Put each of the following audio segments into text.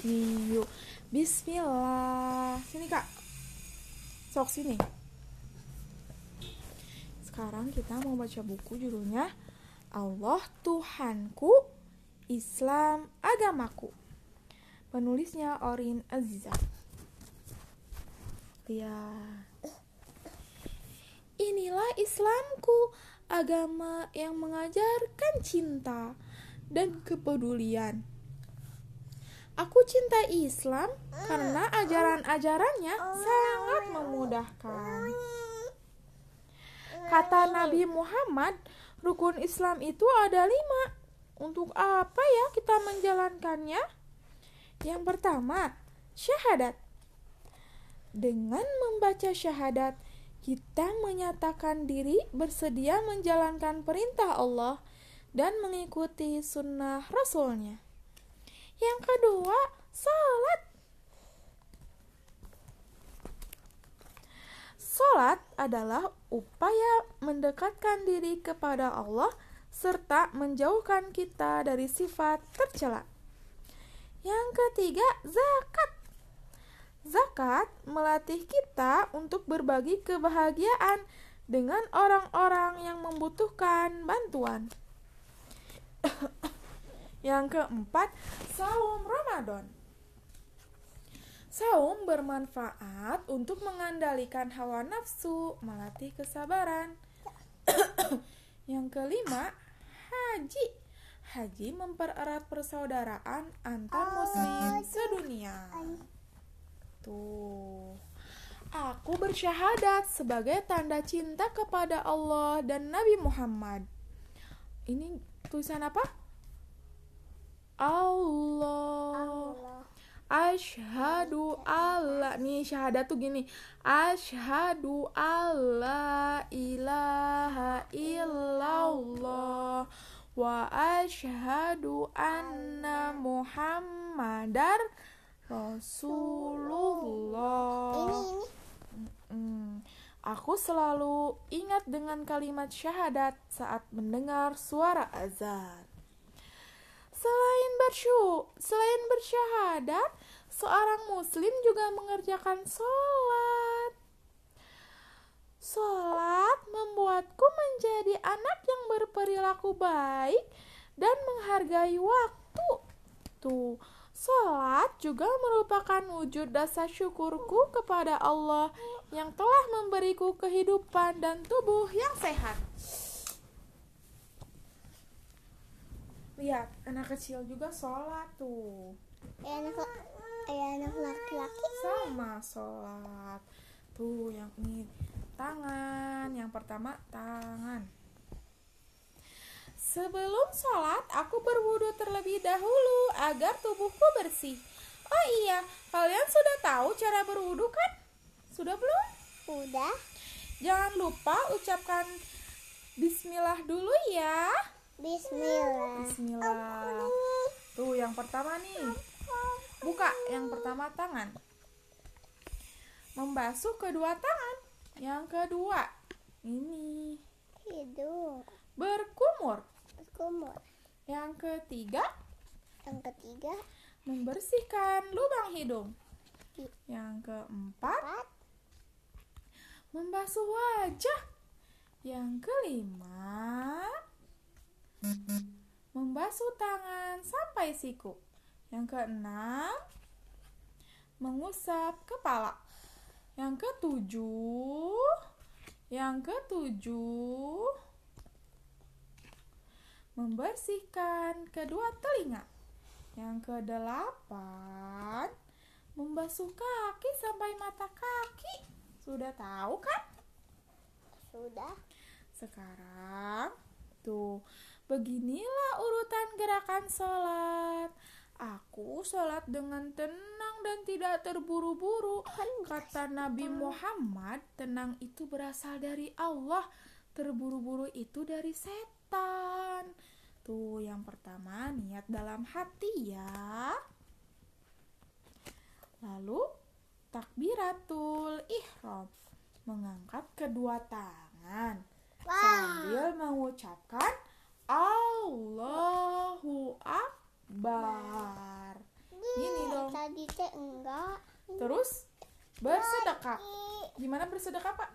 Nih, yuk. Bismillah. Sini, Kak. Sok sini. Sekarang kita mau baca buku judulnya Allah Tuhanku, Islam Agamaku. Penulisnya Orin Aziza. Ya. Inilah Islamku, agama yang mengajarkan cinta dan kepedulian. Aku cinta Islam karena ajaran-ajarannya sangat memudahkan. Kata Nabi Muhammad, rukun Islam itu ada lima. Untuk apa ya kita menjalankannya? Yang pertama, syahadat. Dengan membaca syahadat, kita menyatakan diri bersedia menjalankan perintah Allah dan mengikuti sunnah Rasulnya. Yang kedua, salat. Salat adalah upaya mendekatkan diri kepada Allah serta menjauhkan kita dari sifat tercela. Yang ketiga, zakat. Zakat melatih kita untuk berbagi kebahagiaan dengan orang-orang yang membutuhkan bantuan. Yang keempat, saum Ramadan. Saum bermanfaat untuk mengendalikan hawa nafsu, melatih kesabaran. Yang kelima, haji. Haji mempererat persaudaraan antar muslim sedunia. Tuh. Aku bersyahadat sebagai tanda cinta kepada Allah dan Nabi Muhammad. Ini tulisan apa? Allah. Ashadu Allah nih syahadat tuh gini. Ashadu Allah ilaha illallah wa ashadu anna Muhammadar Rasulullah. Hmm, aku selalu ingat dengan kalimat syahadat saat mendengar suara azan. Selain bersyu, selain bersyahadat, seorang muslim juga mengerjakan sholat. Sholat membuatku menjadi anak yang berperilaku baik dan menghargai waktu. Tuh, sholat juga merupakan wujud dasar syukurku kepada Allah yang telah memberiku kehidupan dan tubuh yang sehat. Lihat, anak kecil juga sholat tuh. Ya anak ya anak laki-laki Sama sholat. Tuh, yang ini tangan. Yang pertama, tangan. Sebelum sholat, aku berwudu terlebih dahulu agar tubuhku bersih. Oh iya, kalian sudah tahu cara berwudu kan? Sudah belum? udah Jangan lupa ucapkan Bismillah dulu ya. Bismillah Bismillah. Tuh yang pertama nih. Buka yang pertama tangan. Membasuh kedua tangan. Yang kedua ini hidung berkumur. kumur Yang ketiga yang ketiga membersihkan lubang hidung. Yang keempat empat membasuh wajah. Yang kelima membasuh tangan sampai siku. Yang keenam mengusap kepala. Yang ketujuh yang ketujuh membersihkan kedua telinga. Yang kedelapan membasuh kaki sampai mata kaki. Sudah tahu kan? sudah Sekarang tuh beginilah urutan gerakan sholat. Aku sholat dengan tenang dan tidak terburu-buru. Kata Nabi Muhammad, tenang itu berasal dari Allah. Terburu-buru itu dari setan. Tuh yang pertama niat dalam hati ya. Lalu takbiratul ihram. Mengangkat kedua tangan sambil mengucapkan Allahu Akbar. tadi teh enggak. Terus bersedekap. Gimana bersedekap, Pak?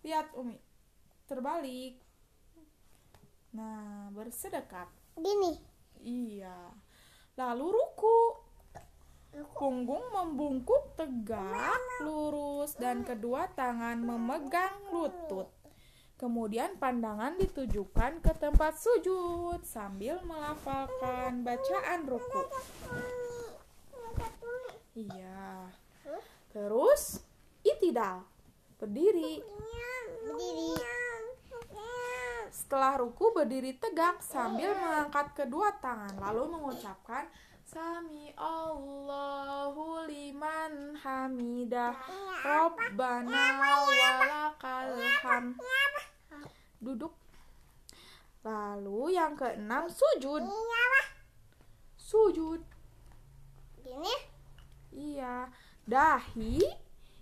Lihat, Umi. Terbalik. Nah, bersedekap. Gini. Iya. Lalu ruku. Punggung membungkuk tegak, lurus, dan kedua tangan memegang lutut. Kemudian pandangan ditujukan ke tempat sujud sambil melafalkan bacaan ruku. Iya. Terus itidal. Berdiri. Berdiri. Setelah ruku berdiri tegak sambil mengangkat kedua tangan lalu mengucapkan Sami Allahu liman hamidah Rabbana walakal ham Duduk. Lalu yang keenam sujud. Sujud. Gini. Iya. Dahi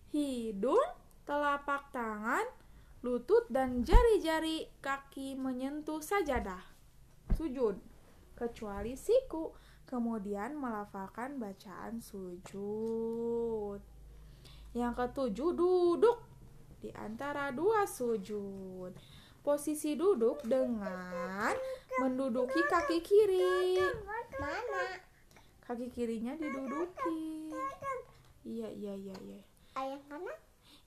Hidung Telapak tangan Lutut dan jari-jari kaki menyentuh sajadah. Sujud. Kecuali siku Kemudian melafalkan bacaan sujud. Yang ketujuh duduk. Di antara dua sujud. Posisi duduk dengan menduduki kaki kiri. Mana? Kaki kirinya diduduki. Iya, iya, iya, iya. Ayah kanan?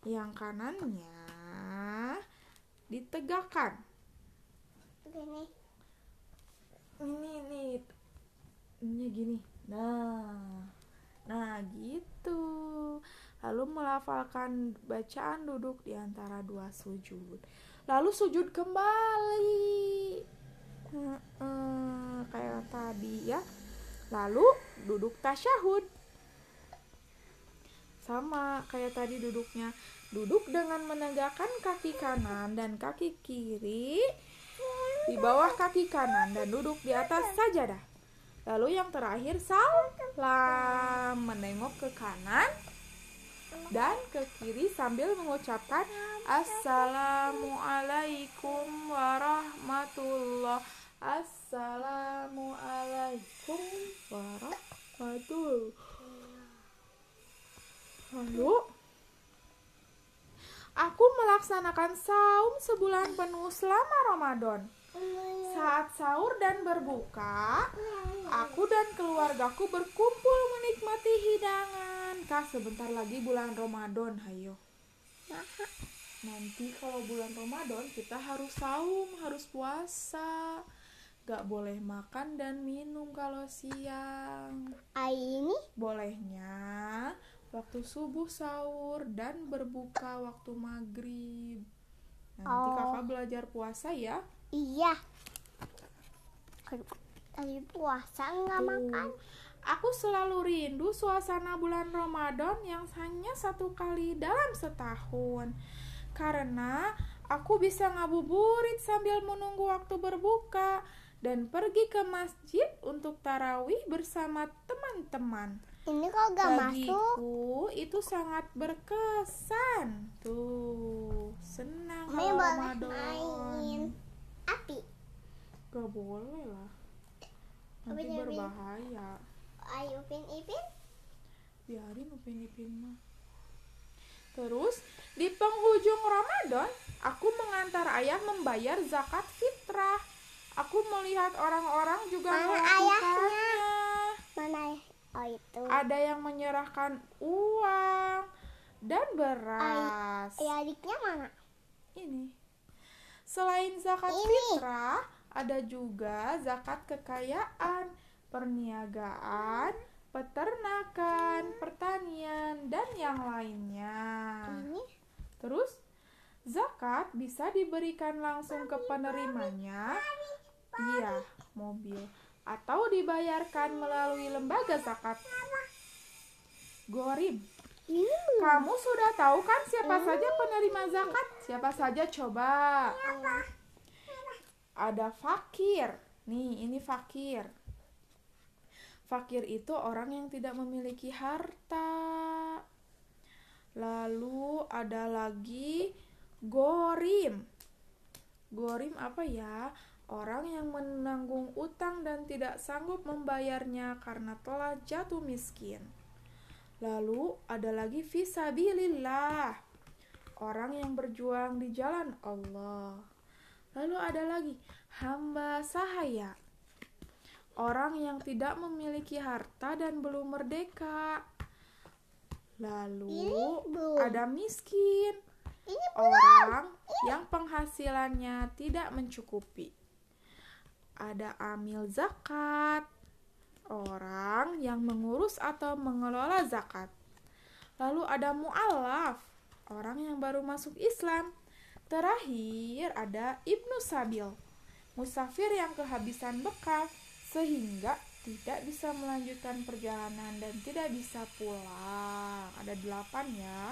Yang kanannya ditegakkan. Gini. Ini nih. Ini gini. Nah. Nah, gitu. Lalu melafalkan bacaan duduk di antara dua sujud. Lalu sujud kembali. Kayak tadi ya. Lalu duduk tasyahud. Sama kayak tadi duduknya. Duduk dengan menegakkan kaki kanan dan kaki kiri di bawah kaki kanan dan duduk di atas sajadah. Lalu yang terakhir salam menengok ke kanan dan ke kiri sambil mengucapkan Assalamualaikum warahmatullah Assalamualaikum warahmatullah Lalu Aku melaksanakan saum sebulan penuh selama Ramadan. Saat sahur dan berbuka, aku dan keluargaku berkumpul menikmati hidangan. Kak, sebentar lagi bulan Ramadan, hayo. Nanti kalau bulan Ramadan kita harus saum, harus puasa. Gak boleh makan dan minum kalau siang. Ini Bolehnya waktu subuh sahur dan berbuka waktu maghrib. Nanti Oh. kakak belajar puasa ya. Iya. Tadi puasa nggak makan. Aku selalu rindu suasana bulan Ramadan yang hanya satu kali dalam setahun. Karena aku bisa ngabuburit sambil menunggu waktu berbuka dan pergi ke masjid untuk tarawih bersama teman-teman. Ini kok gak masuk? Bagiku itu sangat berkesan. Tuh, senang Mami Ramadan. main api. Gak boleh lah. Nanti Upin, berbahaya. Ayo Upin Ipin. Biarin Upin Ipin mah. Terus, di penghujung Ramadan, aku mengantar ayah membayar zakat fitrah. Aku melihat orang-orang juga Mana melakukannya. Mana ya? Oh itu. Ada yang menyerahkan uang dan beras. Ya adiknya mana? Ini. Selain zakat Ini. fitrah, ada juga zakat kekayaan, perniagaan, peternakan, pertanian, dan yang lainnya. Ini Terus, zakat bisa diberikan langsung ke penerimanya. Iya, mobil. Atau dibayarkan melalui lembaga zakat. Gorim. Kamu sudah tahu kan siapa saja penerima zakat? Siapa saja coba? Ada fakir. Nih, ini fakir. Fakir itu orang yang tidak memiliki harta. Lalu ada lagi gorim. Gorim apa ya? orang yang menanggung utang dan tidak sanggup membayarnya karena telah jatuh miskin. Lalu ada lagi fisabilillah, orang yang berjuang di jalan Allah. Lalu ada lagi hamba sahaya, orang yang tidak memiliki harta dan belum merdeka. Lalu ada miskin, orang yang penghasilannya tidak mencukupi. Ada amil zakat, orang yang mengurus atau mengelola zakat. Lalu ada mu'alaf, orang yang baru masuk Islam. Terakhir ada ibnu sabil, musafir yang kehabisan bekal sehingga tidak bisa melanjutkan perjalanan dan tidak bisa pulang. Ada delapan ya.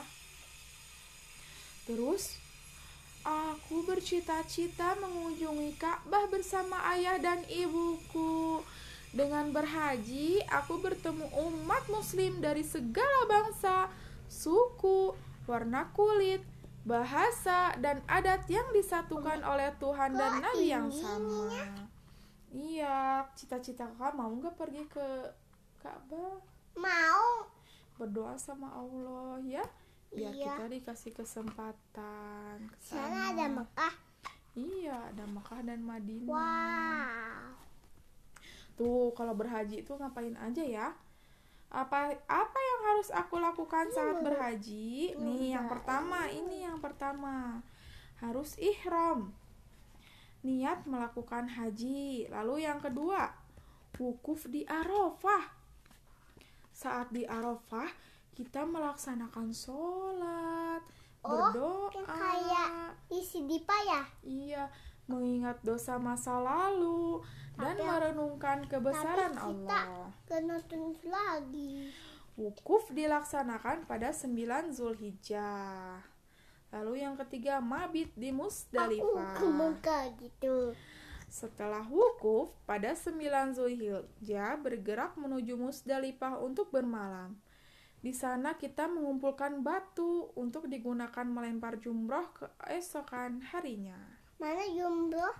Terus, aku bercita-cita mengunjungi Ka'bah bersama ayah dan ibuku. Dengan berhaji, aku bertemu umat muslim dari segala bangsa, suku, warna kulit, bahasa, dan adat yang disatukan oleh Tuhan dan Kok Nabi yang sama. Iya, cita-cita kakak mau nggak pergi ke Ka'bah? mau. Berdoa sama Allah ya, biar Iya. kita dikasih kesempatan ke Sana ada Mekah. Iya, ada Mekah dan Madinah. Wow. Tuh, kalau berhaji itu ngapain aja ya? Apa apa yang harus aku lakukan saat berhaji? Nih, yang pertama, ini yang pertama. Harus ihram. Niat melakukan haji. Lalu yang kedua, wukuf di Arafah. Saat di Arafah, kita melaksanakan sholat, Oh, berdoa. kayak isi dipa ya? Iya, mengingat dosa masa lalu dan Tapi- merenungkan kebesaran kita- Allah. Kena tulis lagi. Wukuf dilaksanakan pada 9 Zulhijjah. Lalu yang ketiga, mabit di Aku Musdalifah. Mekah gitu. Setelah wukuf, pada 9 Zulhijjah bergerak menuju Musdalifah untuk bermalam. Di sana kita mengumpulkan batu untuk digunakan melempar jumroh keesokan harinya. Mana jumroh?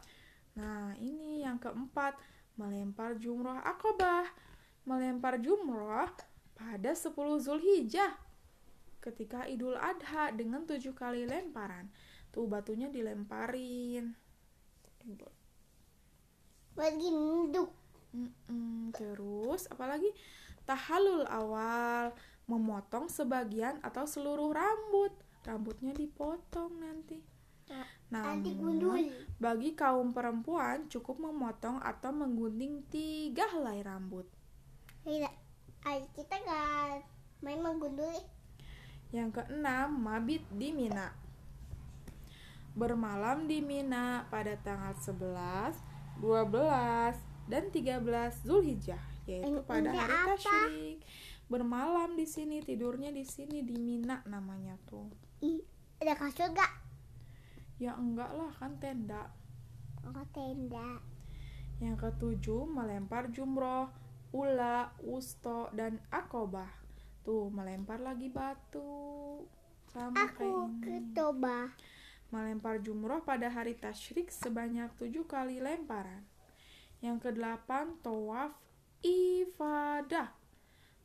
Nah, ini yang keempat, melempar jumroh akobah. Melempar jumroh pada 10 Zulhijjah ketika Idul Adha dengan tujuh kali lemparan. Tuh batunya dilemparin. Lagi nunduk. Mm-mm, Terus apalagi tahalul awal, memotong sebagian atau seluruh rambut. Rambutnya dipotong nanti. Nanti Namun. Bagi kaum perempuan cukup memotong atau menggunting tiga helai rambut. Tidak. Kita gak main menggundul. Yang keenam, mabit di Mina. Bermalam di Mina pada tanggal 11, 12, dan 13 Zulhijjah, yaitu pada hari tasyrik. Bermalam di sini, tidurnya di sini di Mina namanya tuh. Ih, ada kasur gak? Ya enggak lah, kan tenda. Oh, tenda. Yang ketujuh, melempar jumroh, ula, usto, dan akobah. Tuh, melempar lagi batu. Sama Aku kayak ini. Melempar jumroh pada hari tasyrik sebanyak tujuh kali lemparan. Yang kedelapan, tawaf ifadah.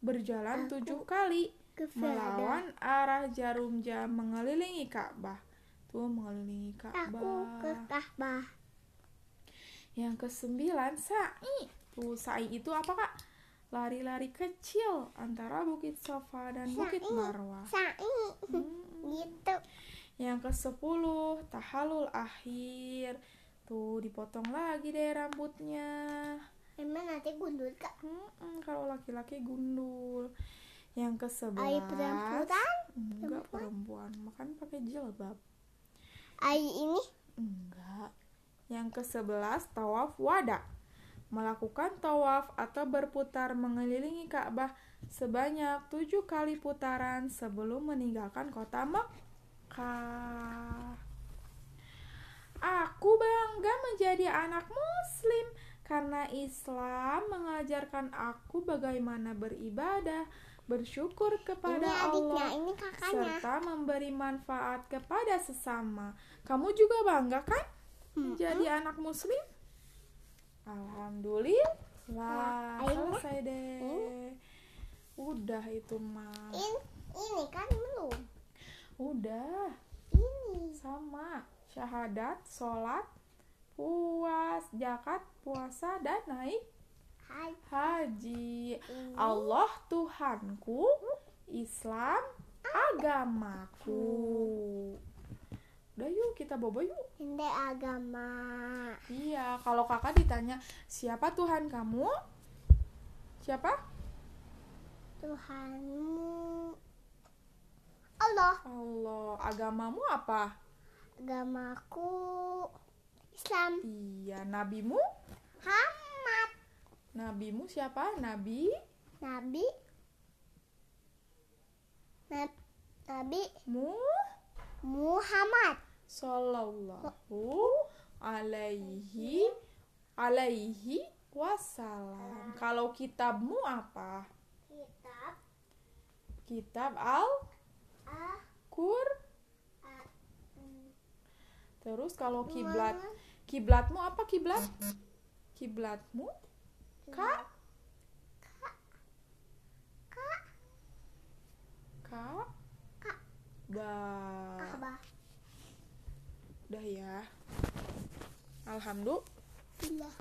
Berjalan Aku tujuh kali Ke melawan arah jarum jam mengelilingi Ka'bah. Tuh, mengelilingi Aku Ka'bah. ke Ka'bah. Yang kesembilan sa'i. Tuh sa'i itu apa kak? Lari-lari kecil antara Bukit Sofa dan Bukit Sa'i. Marwah. Sa'i. Hmm. Gitu. Yang ke sepuluh tahalul akhir. Tuh dipotong lagi deh rambutnya. Emang nanti gundul kak? Hmm, kalau laki-laki gundul. Yang ke Ayo sebelas perempuan. enggak perempuan, makan pakai jilbab. Ayo ini. Enggak. Yang ke-11 tawaf wada. Melakukan tawaf atau berputar mengelilingi Ka'bah sebanyak tujuh kali putaran sebelum meninggalkan kota Makkah. Aku bangga menjadi anak muslim karena Islam mengajarkan aku bagaimana beribadah, bersyukur kepada Ini Allah, ini kakaknya. serta memberi manfaat kepada sesama. Kamu juga bangga kan Hmm. menjadi anak muslim? Alhamdulillah. Selesai deh. Udah itu mah. In, ini kan belum. Udah. Ini. Sama. Syahadat, sholat, puas, zakat, puasa, dan naik. Haji. Allah Tuhanku, Islam agamaku. Udah yuk kita bobo yuk. Ini agama. Iya, kalau kakak ditanya siapa Tuhan kamu? Siapa? Tuhanmu. Allah. Allah. Agamamu apa? Agamaku Islam. Iya, nabimu? Muhammad. Nabimu siapa? Nabi Nabi. Nab- Nabi mu Muhammad. sallallahu alaihi alaihi wasallam. Kalau kitabmu apa? Kitab Kitab Al ah, mm, Terus kalau kiblat, kiblatmu apa kiblat? Kiblatmu Kak Kak. Kak Kak. Ba. Ka'bah. Udah ya. Alhamdulillah.